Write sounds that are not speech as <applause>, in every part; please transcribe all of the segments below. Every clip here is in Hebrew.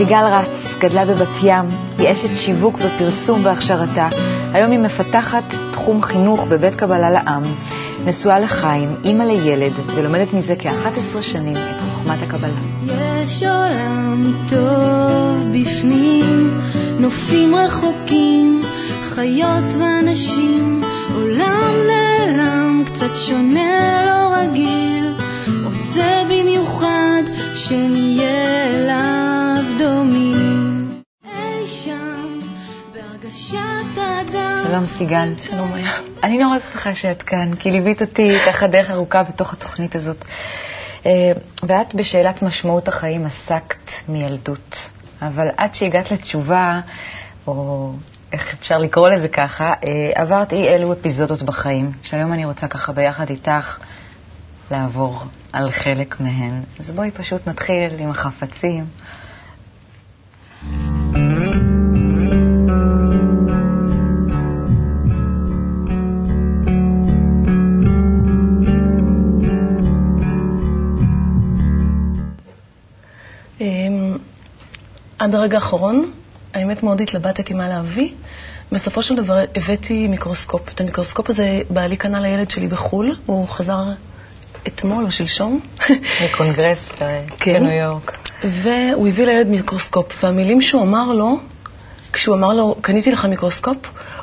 סיגל רץ גדלה בבת ים, היא אשת שיווק ופרסום בהכשרתה. היום היא מפתחת תחום חינוך בבית קבלה לעם, נשואה לחיים, אימא לילד, ולומדת מזה כ-11 שנים את חוכמת הקבלה. יש עולם טוב בפנים, נופים רחוקים, חיות ואנשים, עולם נעלם, קצת שונה, לא רגיל, רוצה במיוחד שנהיה אליו שלום סיגל. שלום היה. אני נורא שמחה שאת כאן, כי ליווית אותי ככה דרך ארוכה בתוך התוכנית הזאת. אה, ואת בשאלת משמעות החיים עסקת מילדות, אבל עד שהגעת לתשובה, או איך אפשר לקרוא לזה ככה, אה, עברת אי אלו אפיזודות בחיים, שהיום אני רוצה ככה ביחד איתך לעבור על חלק מהן. אז בואי פשוט נתחיל עם החפצים. עד הרגע האחרון, האמת מאוד התלבטתי מה להביא. בסופו של דבר הבאתי מיקרוסקופ. את המיקרוסקופ הזה בעלי קנה לילד שלי בחו"ל, הוא חזר אתמול או שלשום. מקונגרס כן. בניו יורק. והוא הביא לילד מיקרוסקופ, והמילים שהוא אמר לו, כשהוא אמר לו, קניתי לך מיקרוסקופ,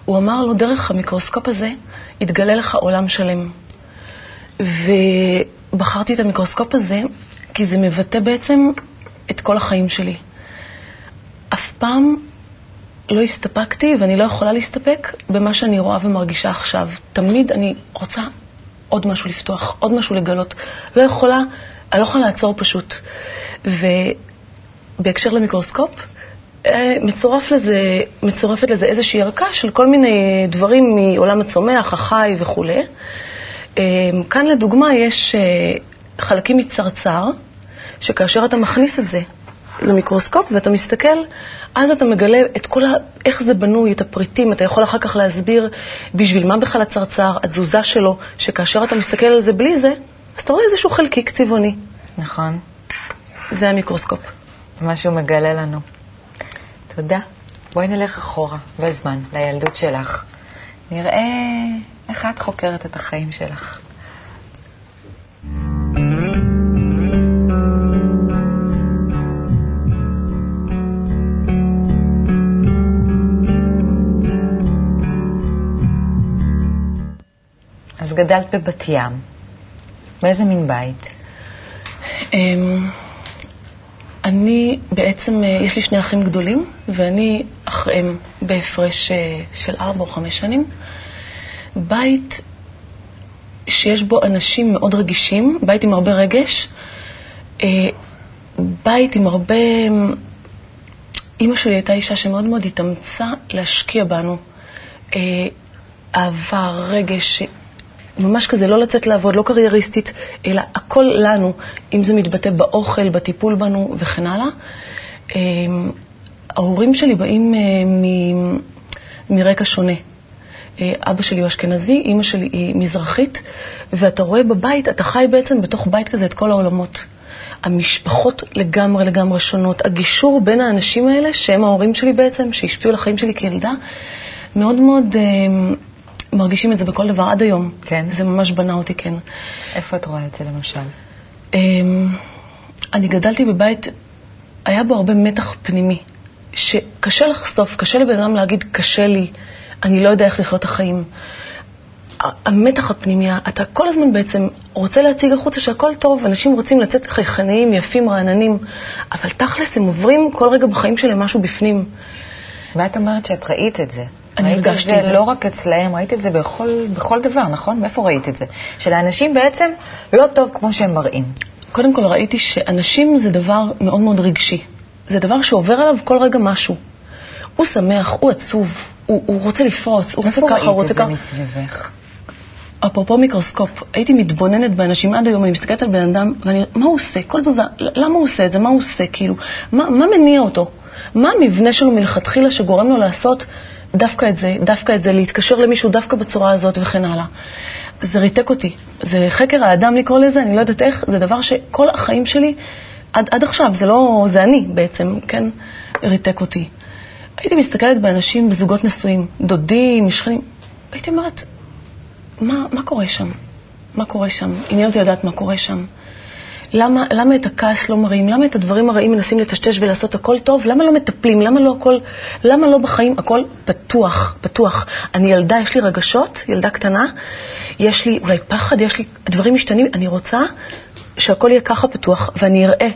הוא אמר לו, דרך המיקרוסקופ הזה יתגלה לך עולם שלם. ובחרתי את המיקרוסקופ הזה כי זה מבטא בעצם את כל החיים שלי. פעם לא הסתפקתי, ואני לא יכולה להסתפק במה שאני רואה ומרגישה עכשיו. תמיד אני רוצה עוד משהו לפתוח, עוד משהו לגלות. לא יכולה, אני לא יכולה לעצור פשוט. ובהקשר למיקרוסקופ, אה, מצורף לזה, מצורפת לזה איזושהי ערכה של כל מיני דברים מעולם הצומח, החי וכולי. אה, כאן לדוגמה יש אה, חלקים מצרצר, שכאשר אתה מכניס את זה למיקרוסקופ ואתה מסתכל, אז אתה מגלה את כל ה... איך זה בנוי, את הפריטים, אתה יכול אחר כך להסביר בשביל מה בכלל הצרצר, התזוזה שלו, שכאשר אתה מסתכל על זה בלי זה, אז אתה רואה איזשהו חלקיק צבעוני. נכון, זה המיקרוסקופ. מה שהוא מגלה לנו. תודה. בואי נלך אחורה, בזמן, לילדות שלך. נראה איך את חוקרת את החיים שלך. אז גדלת בבת ים. באיזה מין בית? אמ, אני בעצם, אה, יש לי שני אחים גדולים, ואני אחריהם בהפרש אה, של ארבע או חמש שנים. בית שיש בו אנשים מאוד רגישים, בית עם הרבה רגש, אה, בית עם הרבה... אימא שלי הייתה אישה שמאוד מאוד התאמצה להשקיע בנו. אהבה, רגש, ממש כזה, לא לצאת לעבוד, לא קרייריסטית, אלא הכל לנו, אם זה מתבטא באוכל, בטיפול בנו וכן הלאה. אמ, ההורים שלי באים אה, מ- מרקע שונה. אה, אבא שלי הוא אשכנזי, אימא שלי היא מזרחית, ואתה רואה בבית, אתה חי בעצם בתוך בית כזה את כל העולמות. המשפחות לגמרי לגמרי שונות. הגישור בין האנשים האלה, שהם ההורים שלי בעצם, שהשפיעו על החיים שלי כילדה, מאוד מאוד אה, מרגישים את זה בכל דבר עד היום. כן. זה ממש בנה אותי, כן. איפה את רואה את זה למשל? אה, אני גדלתי בבית, היה בו הרבה מתח פנימי, שקשה לחשוף, קשה לבן אדם להגיד, קשה לי, אני לא יודע איך לחיות את החיים. המתח הפנימי, אתה כל הזמן בעצם רוצה להציג החוצה שהכל טוב, אנשים רוצים לצאת חייכניים, יפים, רעננים, אבל תכלס הם עוברים כל רגע בחיים שלהם משהו בפנים. ואת אומרת שאת ראית את זה. אני ראית הרגשתי את זה. לא רק אצלהם, ראית את זה בכל, בכל דבר, נכון? מאיפה ראית את זה? שלאנשים בעצם לא טוב כמו שהם מראים. קודם כל ראיתי שאנשים זה דבר מאוד מאוד רגשי. זה דבר שעובר עליו כל רגע משהו. הוא שמח, הוא עצוב, הוא, הוא רוצה לפרוץ, הוא רוצה איפה ככה, הוא ראית רוצה את זה ככה. מסביבך? אפרופו מיקרוסקופ, הייתי מתבוננת באנשים עד היום, אני מסתכלת על בן אדם, ואני, מה הוא עושה? כל תזוזה, למה הוא עושה את זה? מה הוא עושה? כאילו, מה, מה מניע אותו? מה המבנה שלו מלכתחילה שגורם לו לעשות דווקא את זה, דווקא את זה, להתקשר למישהו דווקא בצורה הזאת וכן הלאה? זה ריתק אותי. זה חקר האדם לקרוא לזה, אני לא יודעת איך, זה דבר שכל החיים שלי עד, עד עכשיו, זה לא, זה אני בעצם, כן, ריתק אותי. הייתי מסתכלת באנשים, בזוגות נשואים, דודים, שכנים, הייתי אומרת, מה, מה קורה שם? מה קורה שם? עניין אותי לדעת מה קורה שם. למה, למה את הכעס לא מראים? למה את הדברים הרעים מנסים לטשטש ולעשות הכל טוב? למה לא מטפלים? למה לא הכל, למה לא בחיים הכל פתוח, פתוח? אני ילדה, יש לי רגשות, ילדה קטנה, יש לי אולי פחד, יש לי, דברים משתנים, אני רוצה שהכל יהיה ככה פתוח, ואני אראה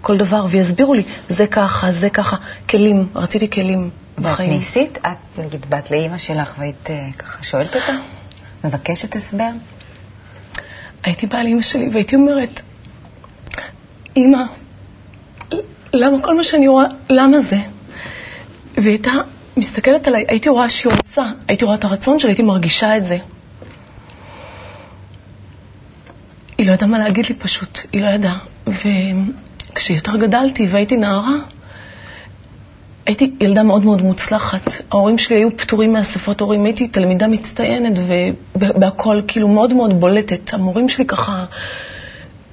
כל דבר, ויסבירו לי, זה ככה, זה ככה, כלים, רציתי כלים בחיים. ואת ניסית? את, נגיד, באת לאימא שלך והיית אה, ככה שואלת אותה? מבקשת הסבר? הייתי באה לאימא שלי והייתי אומרת, אימא, למה כל מה שאני רואה, למה זה? והיא הייתה מסתכלת עליי, הייתי רואה שהיא רוצה, הייתי רואה את הרצון שלה, הייתי מרגישה את זה. היא לא ידעה מה להגיד לי פשוט, היא לא ידעה. וכשיותר גדלתי והייתי נערה, הייתי ילדה מאוד מאוד מוצלחת. ההורים שלי היו פטורים מאספות הורים, הייתי תלמידה מצטיינת ובהכל, כאילו מאוד מאוד בולטת. המורים שלי ככה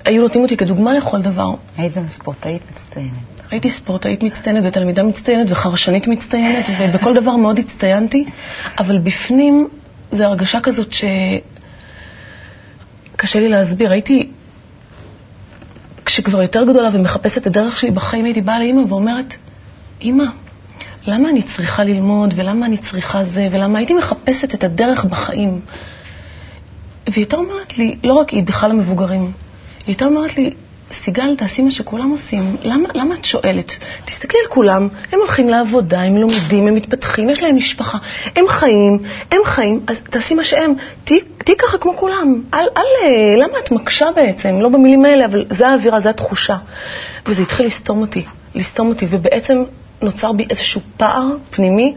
היו נותנים אותי כדוגמה לכל דבר. היית גם ספורטאית מצטיינת. הייתי ספורטאית מצטיינת ותלמידה מצטיינת וחרשנית מצטיינת, ובכל דבר מאוד הצטיינתי, אבל בפנים זו הרגשה כזאת ש... קשה לי להסביר. הייתי, כשכבר יותר גדולה ומחפשת את הדרך שלי בחיים, הייתי באה לאימא ואומרת, אימא, למה אני צריכה ללמוד, ולמה אני צריכה זה, ולמה הייתי מחפשת את הדרך בחיים. והיא הייתה אומרת לי, לא רק היא, בכלל המבוגרים, היא הייתה אומרת לי, סיגל, תעשי מה שכולם עושים. למה, למה את שואלת? תסתכלי על כולם, הם הולכים לעבודה, הם לומדים, הם מתפתחים, יש להם משפחה, הם חיים, הם חיים, אז תעשי מה שהם. תהיי ככה כמו כולם. אל, אל, למה את מקשה בעצם? לא במילים האלה, אבל זה האווירה, זו התחושה. וזה התחיל לסתום אותי, לסתום אותי, ובעצם נוצר בי איזשהו פער פנימי.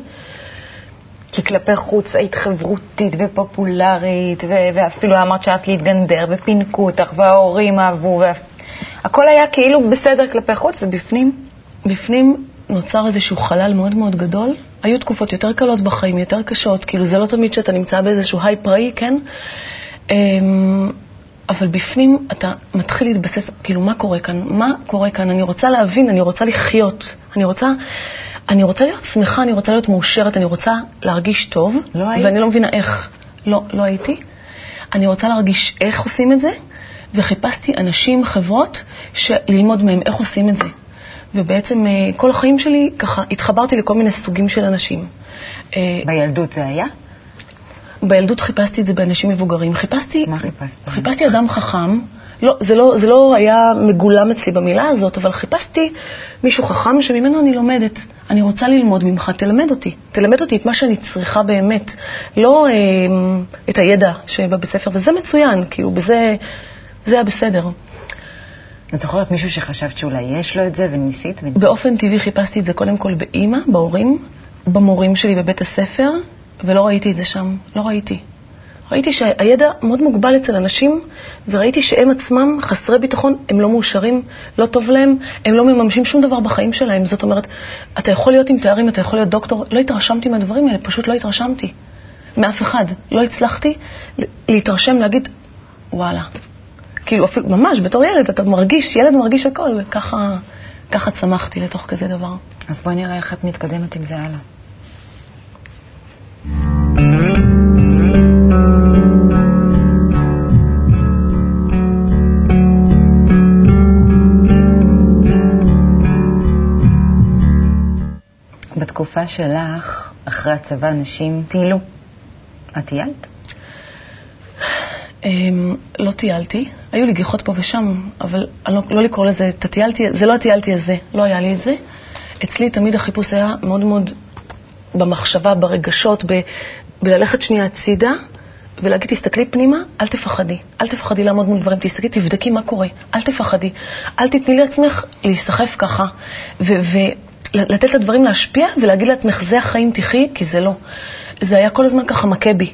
כי כלפי חוץ היית חברותית ופופולרית, ו- ואפילו אמרת שאת להתגנדר, ופינקו אותך, וההורים אהבו, הכל היה כאילו בסדר כלפי חוץ, ובפנים? בפנים נוצר איזשהו חלל מאוד מאוד גדול. היו תקופות יותר קלות בחיים, יותר קשות, כאילו זה לא תמיד שאתה נמצא באיזשהו היי פראי, כן? אמ, אבל בפנים אתה מתחיל להתבסס, כאילו, מה קורה כאן? מה קורה כאן? אני רוצה להבין, אני רוצה לחיות. אני רוצה, אני רוצה להיות שמחה, אני רוצה להיות מאושרת, אני רוצה להרגיש טוב. לא היית? ואני לא מבינה איך. לא, לא הייתי. אני רוצה להרגיש איך עושים את זה, וחיפשתי אנשים, חברות, ללמוד מהם איך עושים את זה. ובעצם אה, כל החיים שלי, ככה, התחברתי לכל מיני סוגים של אנשים. אה, בילדות זה היה? בילדות חיפשתי את זה באנשים מבוגרים. חיפשתי... מה חיפשת? חיפשתי אדם חכם. לא, זה, לא, זה לא היה מגולם אצלי במילה הזאת, אבל חיפשתי מישהו חכם שממנו אני לומדת. אני רוצה ללמוד ממך, תלמד אותי. תלמד אותי את מה שאני צריכה באמת, לא אה, את הידע שבבית ספר, וזה מצוין, כאילו, בזה זה היה בסדר. את זוכרת מישהו שחשבת שאולי יש לו את זה וניסית? ו... באופן טבעי חיפשתי את זה קודם כל באימא, בהורים, במורים שלי בבית הספר, ולא ראיתי את זה שם. לא ראיתי. ראיתי שהידע מאוד מוגבל אצל אנשים, וראיתי שהם עצמם חסרי ביטחון, הם לא מאושרים, לא טוב להם, הם לא מממשים שום דבר בחיים שלהם. זאת אומרת, אתה יכול להיות עם תארים, אתה יכול להיות דוקטור, לא התרשמתי מהדברים האלה, פשוט לא התרשמתי. מאף אחד. לא הצלחתי להתרשם, להגיד, וואלה, כאילו, אפילו, ממש, בתור ילד, אתה מרגיש, ילד מרגיש הכל, וככה ככה צמחתי לתוך כזה דבר. אז בואי נראה איך את מתקדמת עם זה הלאה. שלך, אחרי הצבא, נשים טיילו. את טיילת? אמ, לא טיילתי, היו לי גיחות פה ושם, אבל לא, לא לקרוא לזה, טיילתי, זה לא הטיילתי הזה, לא היה לי את זה. אצלי תמיד החיפוש היה מאוד מאוד במחשבה, ברגשות, בללכת שנייה הצידה ולהגיד, תסתכלי פנימה, אל תפחדי. אל תפחדי לעמוד מול דברים, תסתכלי, תבדקי מה קורה, אל תפחדי. אל תתני לעצמך להיסחף ככה, ולתת לדברים להשפיע ולהגיד לעצמך, זה החיים, תחי, כי זה לא. זה היה כל הזמן ככה מכה בי.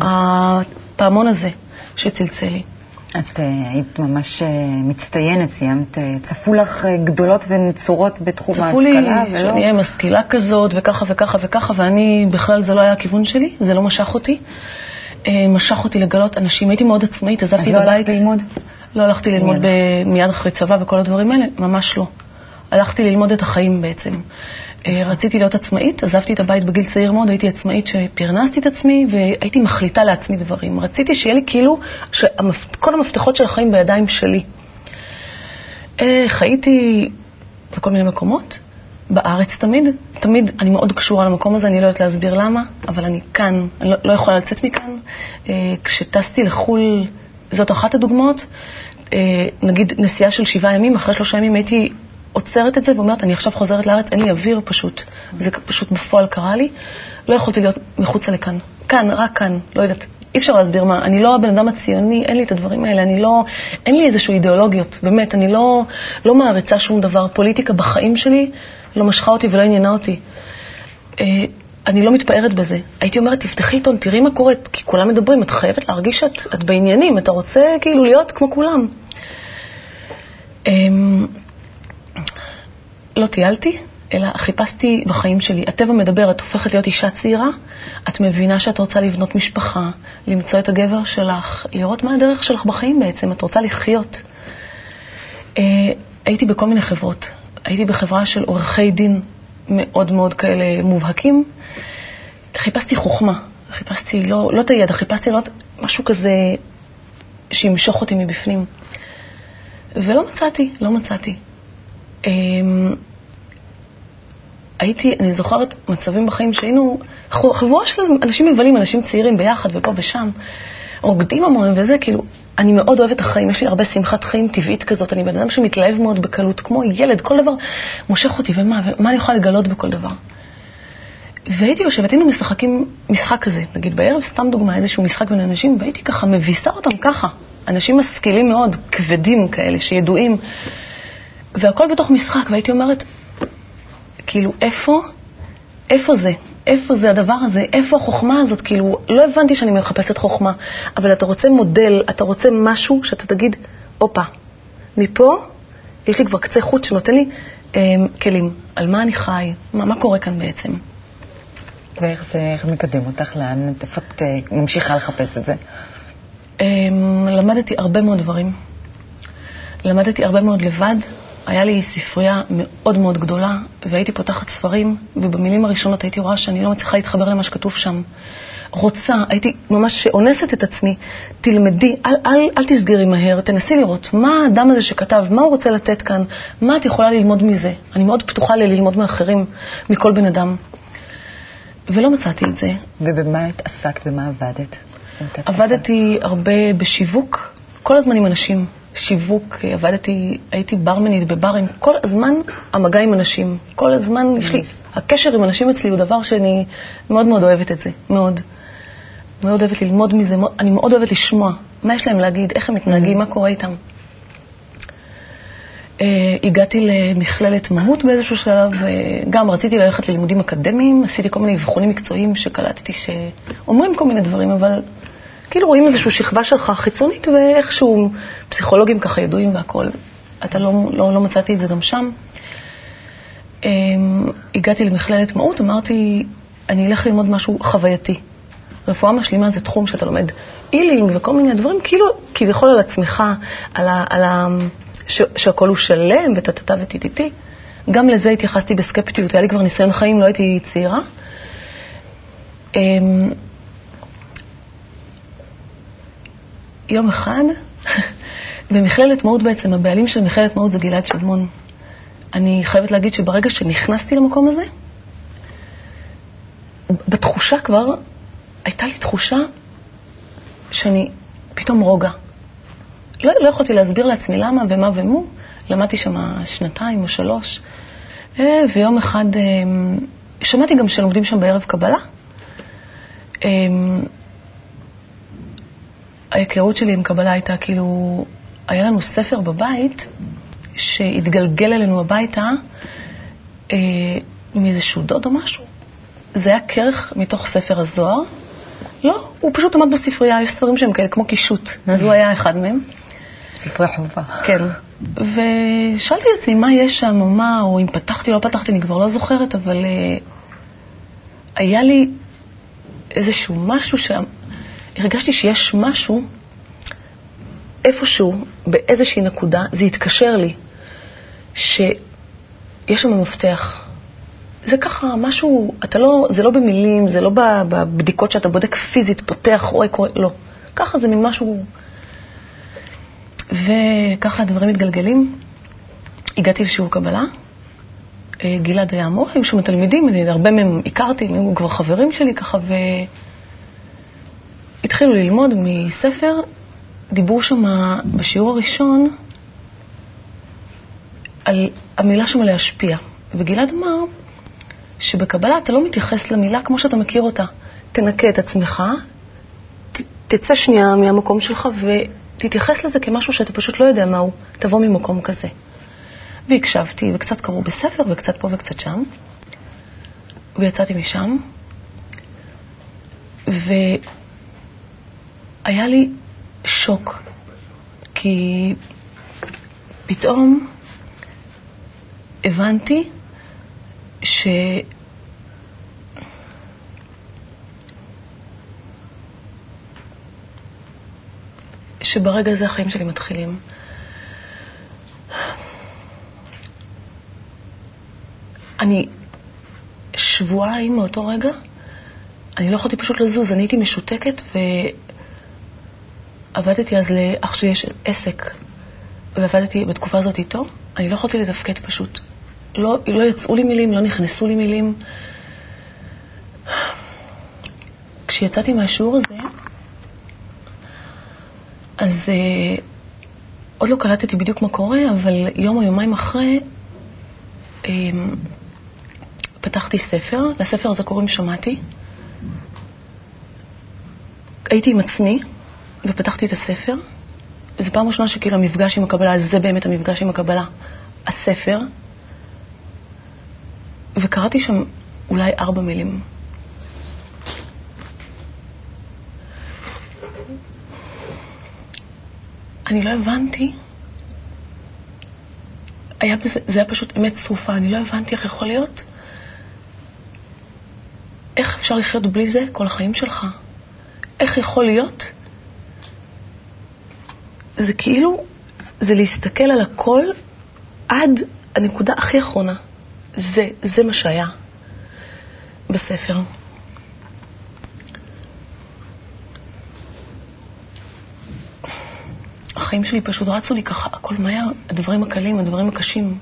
הפעמון הזה שצלצל לי. את uh, היית ממש uh, מצטיינת, סיימת, uh, צפו לך גדולות ונצורות בתחום צפו ההשכלה, לי ולא... שאני אהיה משכילה כזאת, וככה וככה וככה, ואני, בכלל זה לא היה הכיוון שלי, זה לא משך אותי. משך אותי לגלות אנשים, הייתי מאוד עצמאית, עזבתי את הבית. אז לא הלכת ללמוד? לא הלכתי ללמוד מיד אחרי צבא וכל הדברים האלה, ממש לא. הלכתי ללמוד את החיים בעצם. אה, רציתי להיות עצמאית, עזבתי את הבית בגיל צעיר מאוד, הייתי עצמאית שפרנסתי את עצמי והייתי מחליטה לעצמי דברים. רציתי שיהיה לי כאילו שכל המפתחות של החיים בידיים שלי. אה, חייתי בכל מיני מקומות, בארץ תמיד, תמיד אני מאוד קשורה למקום הזה, אני לא יודעת להסביר למה, אבל אני כאן, אני לא, לא יכולה לצאת מכאן. אה, כשטסתי לחו"ל, זאת אחת הדוגמאות, נגיד נסיעה של שבעה ימים, אחרי שלושה ימים הייתי עוצרת את זה ואומרת, אני עכשיו חוזרת לארץ, אין לי אוויר פשוט. זה פשוט בפועל קרה לי. לא יכולתי להיות מחוצה לכאן. כאן, רק כאן, לא יודעת. אי אפשר להסביר מה. אני לא הבן אדם הציוני, אין לי את הדברים האלה, אני לא, אין לי איזשהו אידיאולוגיות, באמת, אני לא, לא מעריצה שום דבר. פוליטיקה בחיים שלי לא משכה אותי ולא עניינה אותי. אה, אני לא מתפארת בזה. הייתי אומרת, תפתחי עיתון, תראי מה קורה, כי כולם מדברים, את חייבת להרגיש שאת בעניינים, אתה רוצה כאילו להיות כמו כולם. אמ, לא טיילתי, אלא חיפשתי בחיים שלי. הטבע מדבר, את הופכת להיות אישה צעירה, את מבינה שאת רוצה לבנות משפחה, למצוא את הגבר שלך, לראות מה הדרך שלך בחיים בעצם, את רוצה לחיות. אה, הייתי בכל מיני חברות. הייתי בחברה של עורכי דין מאוד מאוד כאלה מובהקים. חיפשתי חוכמה, חיפשתי לא, לא את הידע, חיפשתי לא משהו כזה שימשוך אותי מבפנים. ולא מצאתי, לא מצאתי. אמ, הייתי, אני זוכרת מצבים בחיים שהיינו חבורה של אנשים מבלים, אנשים צעירים ביחד ופה ושם, רוקדים המון וזה, כאילו, אני מאוד אוהבת החיים, יש לי הרבה שמחת חיים טבעית כזאת, אני בן אדם שמתלהב מאוד בקלות, כמו ילד, כל דבר מושך אותי, ומה, ומה אני יכולה לגלות בכל דבר. והייתי יושבת, היינו משחקים משחק כזה, נגיד בערב, סתם דוגמה, איזשהו משחק בין אנשים, והייתי ככה מביסה אותם ככה. אנשים משכילים מאוד, כבדים כאלה, שידועים. והכל בתוך משחק, והייתי אומרת, כאילו, איפה, איפה זה? איפה זה הדבר הזה? איפה החוכמה הזאת? כאילו, לא הבנתי שאני מחפשת חוכמה, אבל אתה רוצה מודל, אתה רוצה משהו שאתה תגיד, הופה, מפה יש לי כבר קצה חוט שנותן לי אה, כלים. על מה אני חי? מה, מה קורה כאן בעצם? ואיך זה, איך מקדם אותך? לאן, את אה, ממשיכה לחפש את זה? אה, למדתי הרבה מאוד דברים. למדתי הרבה מאוד לבד, היה לי ספרייה מאוד מאוד גדולה, והייתי פותחת ספרים, ובמילים הראשונות הייתי רואה שאני לא מצליחה להתחבר למה שכתוב שם. רוצה, הייתי ממש אונסת את עצמי, תלמדי, אל, אל, אל תסגרי מהר, תנסי לראות מה האדם הזה שכתב, מה הוא רוצה לתת כאן, מה את יכולה ללמוד מזה. אני מאוד פתוחה ללמוד מאחרים, מכל בן אדם. ולא מצאתי את זה. ובמה את עסקת, במה עבדת? עבדתי הרבה בשיווק, כל הזמן עם אנשים. שיווק, עבדתי, הייתי ברמנית בברים, כל הזמן המגע עם אנשים, כל הזמן יש לי, הקשר עם אנשים אצלי הוא דבר שאני מאוד מאוד אוהבת את זה, מאוד. מאוד אוהבת ללמוד מזה, אני מאוד אוהבת לשמוע מה יש להם להגיד, איך הם מתנהגים, מה קורה איתם. Uh, הגעתי למכללת מהות באיזשהו שלב, uh, גם רציתי ללכת ללימודים אקדמיים, עשיתי כל מיני אבחונים מקצועיים שקלטתי שאומרים כל מיני דברים, אבל כאילו רואים איזושהי שכבה שלך חיצונית, ואיכשהו פסיכולוגים ככה ידועים והכול. אתה לא, לא, לא מצאתי את זה גם שם. Um, הגעתי למכללת מהות, אמרתי, אני אלך ללמוד משהו חווייתי. רפואה משלימה זה תחום שאתה לומד אילינג וכל מיני דברים, כאילו כביכול על עצמך, על, ה, על ה, ש, שהכל הוא שלם וטטטה וטיטיטי. גם לזה התייחסתי בסקפטיות, היה לי כבר ניסיון חיים, לא הייתי צעירה. Um, יום אחד, במכללת מהות בעצם, הבעלים של מכללת מהות זה גלעד שדמון. אני חייבת להגיד שברגע שנכנסתי למקום הזה, בתחושה כבר, הייתה לי תחושה שאני פתאום רוגע. לא, לא יכולתי להסביר לעצמי למה ומה ומו, למדתי שם שנתיים או שלוש, אה, ויום אחד אה, שמעתי גם שלומדים שם בערב קבלה. אה, ההיכרות שלי עם קבלה הייתה כאילו, היה לנו ספר בבית שהתגלגל אלינו הביתה אה, עם איזשהו דוד או משהו. זה היה כרך מתוך ספר הזוהר. לא, הוא פשוט עמד בספרייה, יש ספרים שהם כאלה כמו קישוט, אז הוא היה אחד מהם. ספרי חובה. כן. ושאלתי את עצמי מה יש שם, או מה, או אם פתחתי או לא פתחתי, אני כבר לא זוכרת, אבל uh, היה לי איזשהו משהו שם, הרגשתי שיש משהו איפשהו, באיזושהי נקודה, זה התקשר לי, שיש שם מפתח. זה ככה, משהו, אתה לא, זה לא במילים, זה לא בבדיקות שאתה בודק פיזית, פותח, רואה, קורא, לא. ככה זה מין משהו... וככה הדברים מתגלגלים. הגעתי לשיעור קבלה, אה, גלעד היה המורה, היו שם תלמידים, הרבה מהם הכרתי, הם היו כבר חברים שלי ככה, והתחילו ללמוד מספר, דיברו שם בשיעור הראשון על המילה שם להשפיע. וגלעד אמר שבקבלה אתה לא מתייחס למילה כמו שאתה מכיר אותה. תנקה את עצמך, ת, תצא שנייה מהמקום שלך ותתייחס לזה כמשהו שאתה פשוט לא יודע מהו, תבוא ממקום כזה. והקשבתי, וקצת קראו בספר, וקצת פה וקצת שם, ויצאתי משם, והיה לי שוק, כי פתאום הבנתי ש... שברגע הזה החיים שלי מתחילים. אני שבועיים מאותו רגע, אני לא יכולתי פשוט לזוז, אני הייתי משותקת ועבדתי אז לאח שיש עסק, ועבדתי בתקופה הזאת איתו, אני לא יכולתי לתפקד פשוט. לא, לא יצאו לי מילים, לא נכנסו לי מילים. כשיצאתי מהשיעור הזה, אז uh, עוד לא קלטתי בדיוק מה קורה, אבל יום או יומיים אחרי, um, פתחתי ספר, לספר הזה קוראים שמעתי. הייתי עם עצמי ופתחתי את הספר. זו פעם ראשונה שכאילו המפגש עם הקבלה, זה באמת המפגש עם הקבלה, הספר. וקראתי שם אולי ארבע מילים. אני לא הבנתי, היה בזה, זה היה פשוט אמת צרופה, אני לא הבנתי איך יכול להיות איך אפשר לחיות בלי זה כל החיים שלך? איך יכול להיות? זה כאילו, זה להסתכל על הכל עד הנקודה הכי אחרונה. זה, זה מה שהיה בספר. החיים שלי פשוט רצו לי ככה, הכל מהר, הדברים הקלים, הדברים הקשים.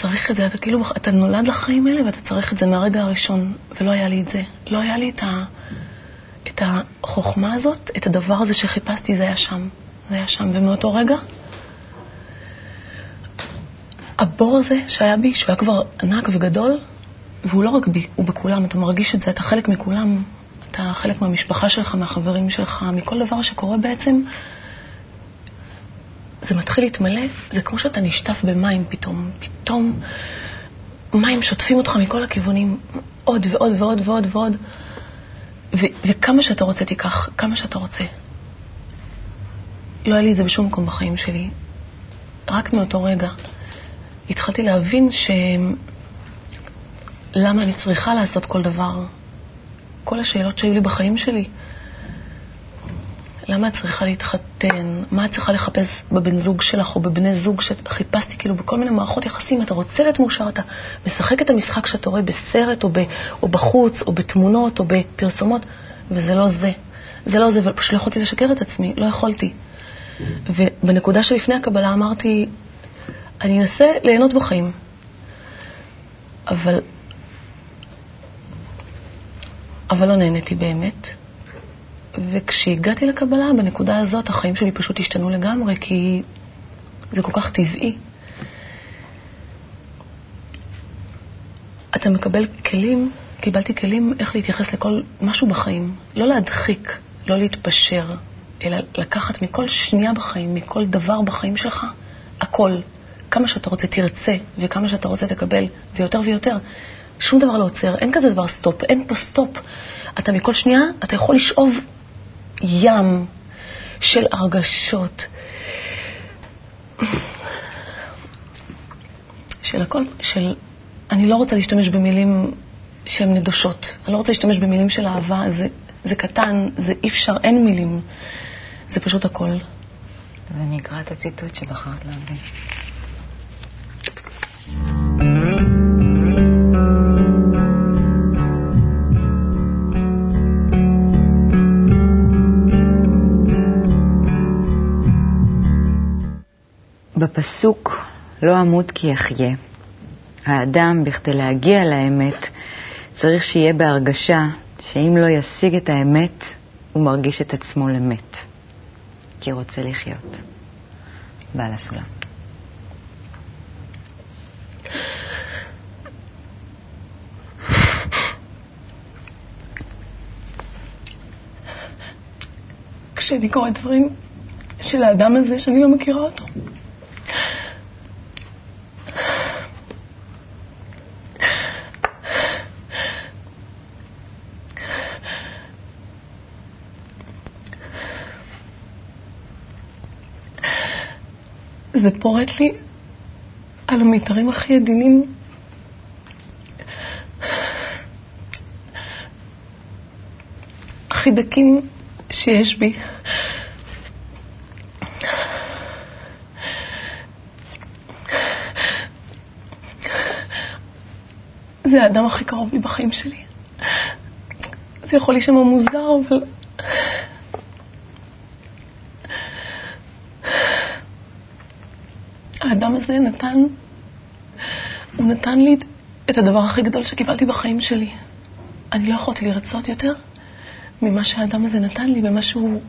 צריך את זה, אתה כאילו, אתה נולד לחיים האלה ואתה צריך את זה מהרגע הראשון, ולא היה לי את זה. לא היה לי את, ה, את החוכמה הזאת, את הדבר הזה שחיפשתי, זה היה שם. זה היה שם. ומאותו רגע, הבור הזה שהיה בי, שהוא היה כבר ענק וגדול, והוא לא רק בי, הוא בכולם, אתה מרגיש את זה, אתה חלק מכולם, אתה חלק מהמשפחה שלך, מהחברים שלך, מכל דבר שקורה בעצם, זה מתחיל להתמלא, זה כמו שאתה נשטף במים פתאום. פתאום מים שוטפים אותך מכל הכיוונים, עוד ועוד ועוד ועוד ועוד. ו- וכמה שאתה רוצה תיקח, כמה שאתה רוצה. לא היה לי זה בשום מקום בחיים שלי. רק מאותו רגע התחלתי להבין ש... למה אני צריכה לעשות כל דבר. כל השאלות שהיו לי בחיים שלי, למה את צריכה להתחתן? מה את צריכה לחפש בבן זוג שלך או בבני זוג שחיפשתי כאילו בכל מיני מערכות יחסים? אתה רוצה להיות מאושר, אתה משחק את המשחק שאתה רואה בסרט או, ב, או בחוץ או בתמונות או בפרסומות, וזה לא זה. זה לא זה, ופשוט לא יכולתי לשקר את עצמי, לא יכולתי. ובנקודה שלפני הקבלה אמרתי, אני אנסה ליהנות בחיים, אבל, אבל לא נהניתי באמת. וכשהגעתי לקבלה, בנקודה הזאת החיים שלי פשוט השתנו לגמרי, כי זה כל כך טבעי. אתה מקבל כלים, קיבלתי כלים איך להתייחס לכל משהו בחיים. לא להדחיק, לא להתפשר, אלא לקחת מכל שנייה בחיים, מכל דבר בחיים שלך, הכל. כמה שאתה רוצה תרצה, וכמה שאתה רוצה תקבל, ויותר ויותר. שום דבר לא עוצר, אין כזה דבר stop, אין פה stop. אתה מכל שנייה, אתה יכול לשאוב ים של הרגשות. של הכל, של... אני לא רוצה להשתמש במילים שהן נדושות. אני לא רוצה להשתמש במילים של אהבה, זה, זה קטן, זה אי אפשר, אין מילים. זה פשוט הכל. ואני אקרא את הציטוט שבחרת להביא. בפסוק לא אמות כי אחיה, האדם, בכדי להגיע לאמת, צריך שיהיה בהרגשה שאם לא ישיג את האמת, הוא מרגיש את עצמו למת, כי רוצה לחיות. בעל הסולם. כשאני קוראת דברים של האדם הזה שאני לא מכירה אותו, זה פורט לי על המיתרים הכי עדינים. הכי דקים שיש בי. זה האדם הכי קרוב לי בחיים שלי. זה יכול להישמע מוזר, אבל... האדם הזה נתן, הוא נתן לי את הדבר הכי גדול שקיבלתי בחיים שלי. אני לא יכולתי לרצות יותר ממה שהאדם הזה נתן לי, במה שהוא...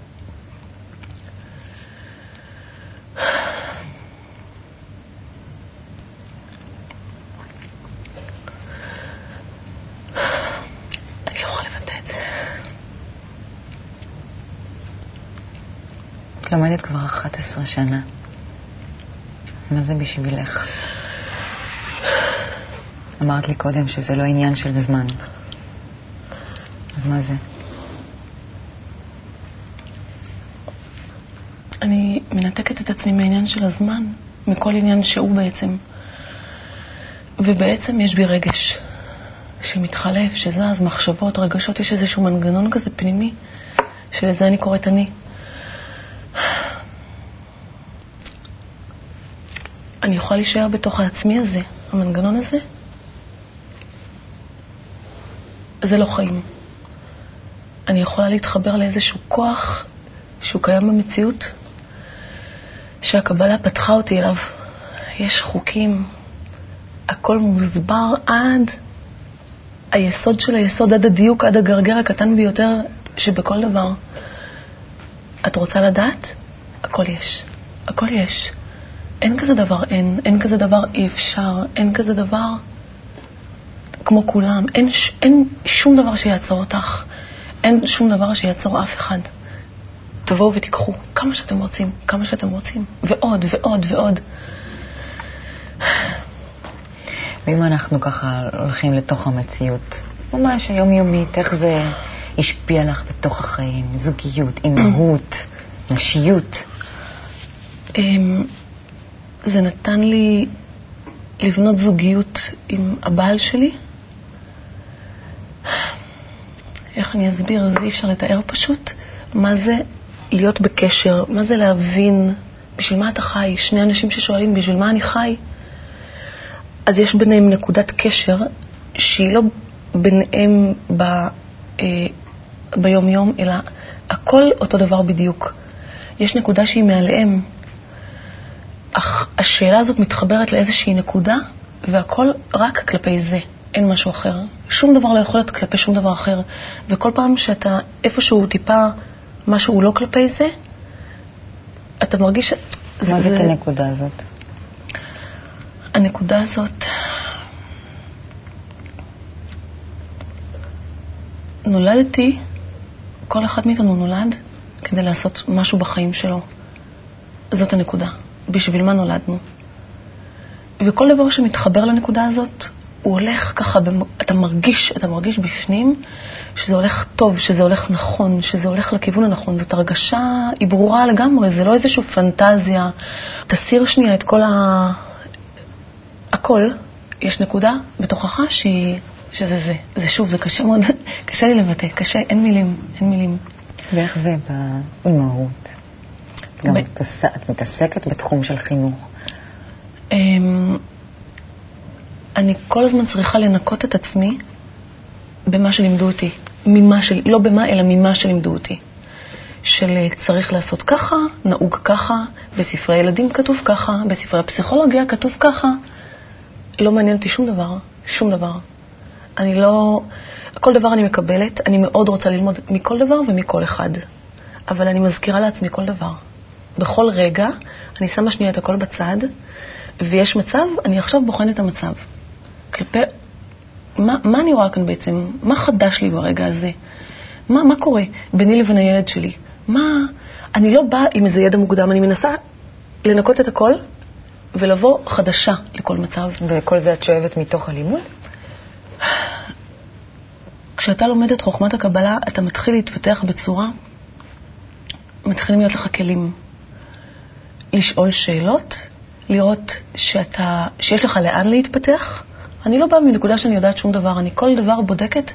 אני לא כבר 11 שנה. מה זה בשבילך? אמרת לי קודם שזה לא עניין של זמן. אז מה זה? אני מנתקת את עצמי מהעניין של הזמן, מכל עניין שהוא בעצם. ובעצם יש בי רגש שמתחלף, שזז, מחשבות, רגשות, יש איזשהו מנגנון כזה פנימי, שלזה אני קוראת אני. יכולה להישאר בתוך העצמי הזה, המנגנון הזה. זה לא חיים. אני יכולה להתחבר לאיזשהו כוח שהוא קיים במציאות, שהקבלה פתחה אותי אליו. יש חוקים, הכל מוסבר עד היסוד של היסוד, עד הדיוק, עד הגרגר הקטן ביותר שבכל דבר. את רוצה לדעת? הכל יש. הכל יש. אין כזה דבר אין, אין כזה דבר אי אפשר, אין כזה דבר כמו כולם, אין, אין שום דבר שיעצור אותך, אין שום דבר שיעצור אף אחד. תבואו ותיקחו כמה שאתם רוצים, כמה שאתם רוצים, ועוד ועוד ועוד. ואם אנחנו ככה הולכים לתוך המציאות, ממש היומיומית, איך זה השפיע לך בתוך החיים? זוגיות, אימהות, נשיות? זה נתן לי לבנות זוגיות עם הבעל שלי. איך אני אסביר? זה אי אפשר לתאר פשוט. מה זה להיות בקשר, מה זה להבין בשביל מה אתה חי. שני אנשים ששואלים בשביל מה אני חי, אז יש ביניהם נקודת קשר שהיא לא ביניהם ב, אה, ביום-יום, אלא הכל אותו דבר בדיוק. יש נקודה שהיא מעליהם. אך השאלה הזאת מתחברת לאיזושהי נקודה, והכל רק כלפי זה, אין משהו אחר. שום דבר לא יכול להיות כלפי שום דבר אחר. וכל פעם שאתה איפשהו טיפה משהו לא כלפי זה, אתה מרגיש... מה זה, זה הנקודה הזאת? הנקודה הזאת... נולדתי, כל אחד מאיתנו נולד כדי לעשות משהו בחיים שלו. זאת הנקודה. בשביל מה נולדנו. וכל דבר שמתחבר לנקודה הזאת, הוא הולך ככה, אתה מרגיש, אתה מרגיש בפנים שזה הולך טוב, שזה הולך נכון, שזה הולך לכיוון הנכון. זאת הרגשה, היא ברורה לגמרי, זה לא איזושהי פנטזיה. תסיר שנייה את כל ה... הכל, יש נקודה בתוכך שהיא, שזה זה. זה שוב, זה קשה מאוד, <laughs> קשה לי לבטא, קשה, אין מילים, אין מילים. ואיך זה באימהות? גם את עושה- את מתעסקת בתחום של חינוך. אמ, אני כל הזמן צריכה לנקות את עצמי במה שלימדו אותי. ממה של, לא במה, אלא ממה שלימדו אותי. של אה, צריך לעשות ככה, נהוג ככה, בספרי ילדים כתוב ככה, בספרי הפסיכולוגיה כתוב ככה. לא מעניין אותי שום דבר, שום דבר. אני לא... כל דבר אני מקבלת, אני מאוד רוצה ללמוד מכל דבר ומכל אחד. אבל אני מזכירה לעצמי כל דבר. בכל רגע אני שמה שנייה את הכל בצד, ויש מצב, אני עכשיו בוחנת את המצב. כלפי... מה, מה אני רואה כאן בעצם? מה חדש לי ברגע הזה? מה, מה קורה ביני לבין הילד שלי? מה... אני לא באה עם איזה ידע מוקדם, אני מנסה לנקות את הכל ולבוא חדשה לכל מצב. וכל זה את שואבת מתוך הלימוד? כשאתה לומד את חוכמת הקבלה, אתה מתחיל להתפתח בצורה, מתחילים להיות לך כלים. לשאול שאלות, לראות שאתה, שיש לך לאן להתפתח. אני לא באה מנקודה שאני יודעת שום דבר, אני כל דבר בודקת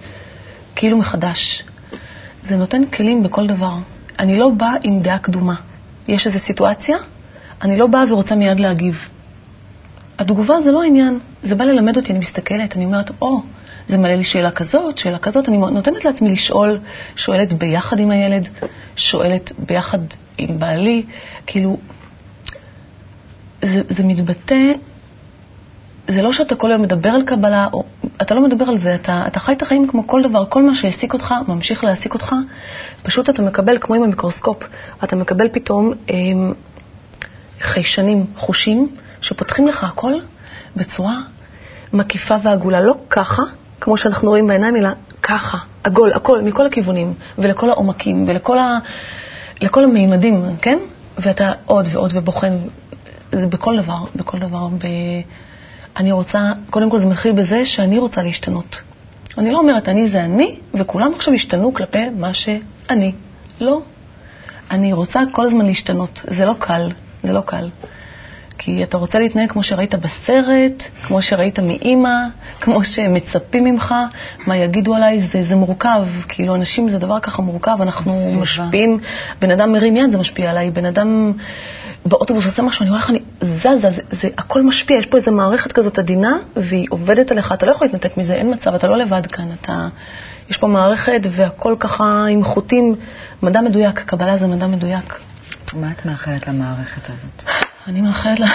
כאילו מחדש. זה נותן כלים בכל דבר. אני לא באה עם דעה קדומה. יש איזו סיטואציה, אני לא באה ורוצה מיד להגיב. התגובה זה לא העניין, זה בא ללמד אותי, אני מסתכלת, אני אומרת, או, זה מעלה לי שאלה כזאת, שאלה כזאת, אני נותנת לעצמי לשאול, שואלת ביחד עם הילד, שואלת ביחד עם בעלי, כאילו, זה, זה מתבטא, זה לא שאתה כל היום מדבר על קבלה, או, אתה לא מדבר על זה, אתה, אתה חי את החיים כמו כל דבר, כל מה שהעסיק אותך, ממשיך להעסיק אותך, פשוט אתה מקבל, כמו עם המיקרוסקופ, אתה מקבל פתאום אה, חיישנים, חושים, שפותחים לך הכל בצורה מקיפה ועגולה. לא ככה, כמו שאנחנו רואים בעיניים, אלא ככה, עגול, הכל, מכל הכיוונים, ולכל העומקים, ולכל ה... לכל המימדים, כן? ואתה עוד ועוד ובוחן, זה בכל דבר, בכל דבר. ב... אני רוצה, קודם כל זה מתחיל בזה שאני רוצה להשתנות. אני לא אומרת אני זה אני, וכולם עכשיו ישתנו כלפי מה שאני. לא. אני רוצה כל הזמן להשתנות. זה לא קל, זה לא קל. כי אתה רוצה להתנהג כמו שראית בסרט, כמו שראית מאימא, כמו שמצפים ממך, מה יגידו עליי, זה, זה מורכב. כאילו, אנשים זה דבר ככה מורכב, אנחנו. משפיעים, בן אדם מרים יד, זה משפיע עליי, בן אדם באוטובוס עושה משהו, אני רואה איך אני זזה, זה, זה הכל משפיע, יש פה איזו מערכת כזאת עדינה, והיא עובדת עליך, אתה לא יכול להתנתק מזה, אין מצב, אתה לא לבד כאן, אתה... יש פה מערכת והכל ככה עם חוטים, מדע מדויק, קבלה זה מדע מדויק. מה את מאחלת למערכת הזאת? אני מאחלת לה...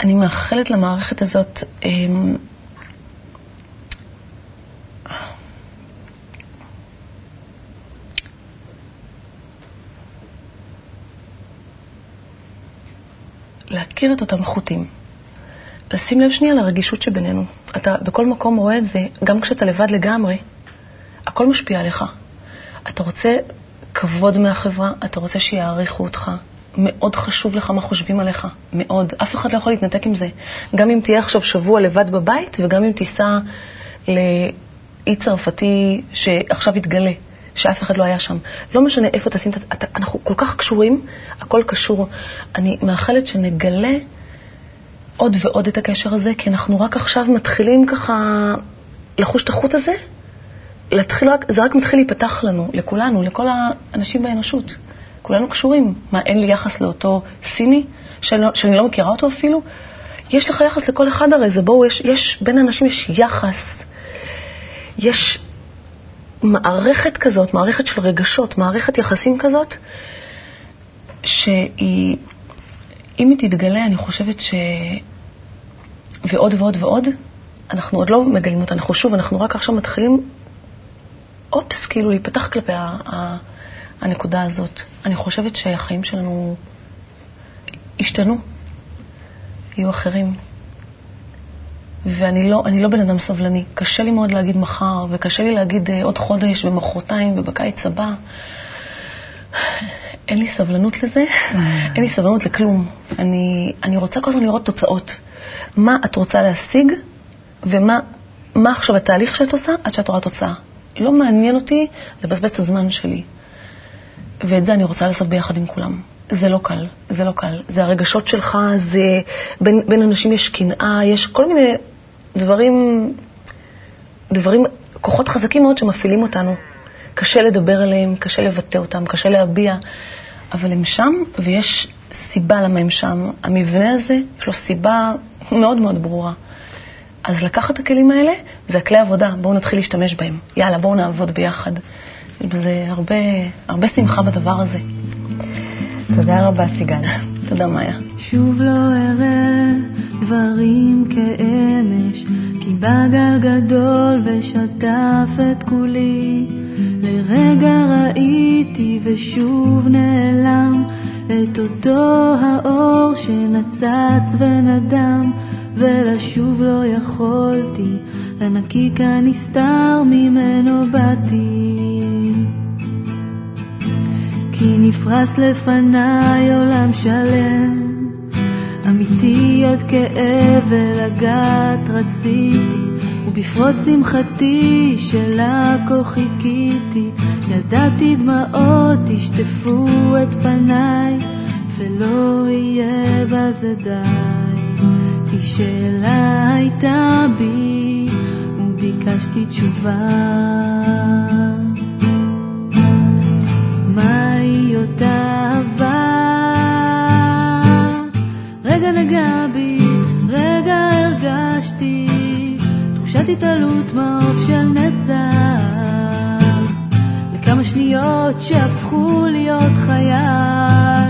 אני מאחלת למערכת הזאת... אמ, להכיר את אותם חוטים. לשים לב שנייה לרגישות שבינינו. אתה בכל מקום רואה את זה, גם כשאתה לבד לגמרי, הכל משפיע עליך. אתה רוצה כבוד מהחברה, אתה רוצה שיעריכו אותך. מאוד חשוב לך מה חושבים עליך, מאוד. אף אחד לא יכול להתנתק עם זה. גם אם תהיה עכשיו שבוע לבד בבית, וגם אם תיסע לאי צרפתי שעכשיו יתגלה, שאף אחד לא היה שם. לא משנה איפה תשים את... אנחנו כל כך קשורים, הכל קשור. אני מאחלת שנגלה עוד ועוד את הקשר הזה, כי אנחנו רק עכשיו מתחילים ככה לחוש את החוט הזה, להתחיל רק, זה רק מתחיל להיפתח לנו, לכולנו, לכל האנשים באנושות. כולנו קשורים. מה, אין לי יחס לאותו סיני, שאני לא, שאני לא מכירה אותו אפילו? יש לך יחס לכל אחד הרי, זה בואו, יש, יש, בין האנשים יש יחס. יש מערכת כזאת, מערכת של רגשות, מערכת יחסים כזאת, שהיא, אם היא תתגלה, אני חושבת ש... ועוד ועוד ועוד, אנחנו עוד לא מגלים אותה. אנחנו שוב, אנחנו רק עכשיו מתחילים, אופס, כאילו להיפתח כלפי ה... ה... הנקודה הזאת. אני חושבת שהחיים שלנו השתנו, יהיו אחרים. ואני לא, לא בן אדם סבלני. קשה לי מאוד להגיד מחר, וקשה לי להגיד אה, עוד חודש ומחרתיים ובקיץ הבא. אין לי סבלנות לזה, אין לי סבלנות לכלום. אני, אני רוצה כל הזמן לראות תוצאות. מה את רוצה להשיג, ומה מה עכשיו התהליך שאת עושה עד שאת רואה תוצאה. לא מעניין אותי לבזבז את הזמן שלי. ואת זה אני רוצה לעשות ביחד עם כולם. זה לא קל, זה לא קל. זה הרגשות שלך, זה... בין, בין אנשים יש קנאה, יש כל מיני דברים, דברים, כוחות חזקים מאוד שמפעילים אותנו. קשה לדבר עליהם, קשה לבטא אותם, קשה להביע, אבל הם שם, ויש סיבה למה הם שם. המבנה הזה, יש לו סיבה מאוד מאוד ברורה. אז לקחת את הכלים האלה, זה הכלי עבודה, בואו נתחיל להשתמש בהם. יאללה, בואו נעבוד ביחד. וזה הרבה, הרבה שמחה בדבר הזה. תודה רבה, סיגל. תודה, מאיה. שוב לא אראה דברים כאמש, כי בא גל גדול ושטף את כולי. לרגע ראיתי ושוב נעלם את אותו האור שנצץ ונדם, ולשוב לא יכולתי, לנקיק הנסתר ממנו באתי. כי נפרס לפניי עולם שלם, אמיתי עד כאב ולגעת רציתי, ובפרוץ שמחתי שלה כה חיכיתי, ידעתי דמעות ישטפו את פניי, ולא יהיה בזה די. כי שאלה הייתה בי, וביקשתי תשובה. רגע נגע בי, רגע הרגשתי התעלות מעוף של נצח. לכמה שניות שהפכו להיות חייו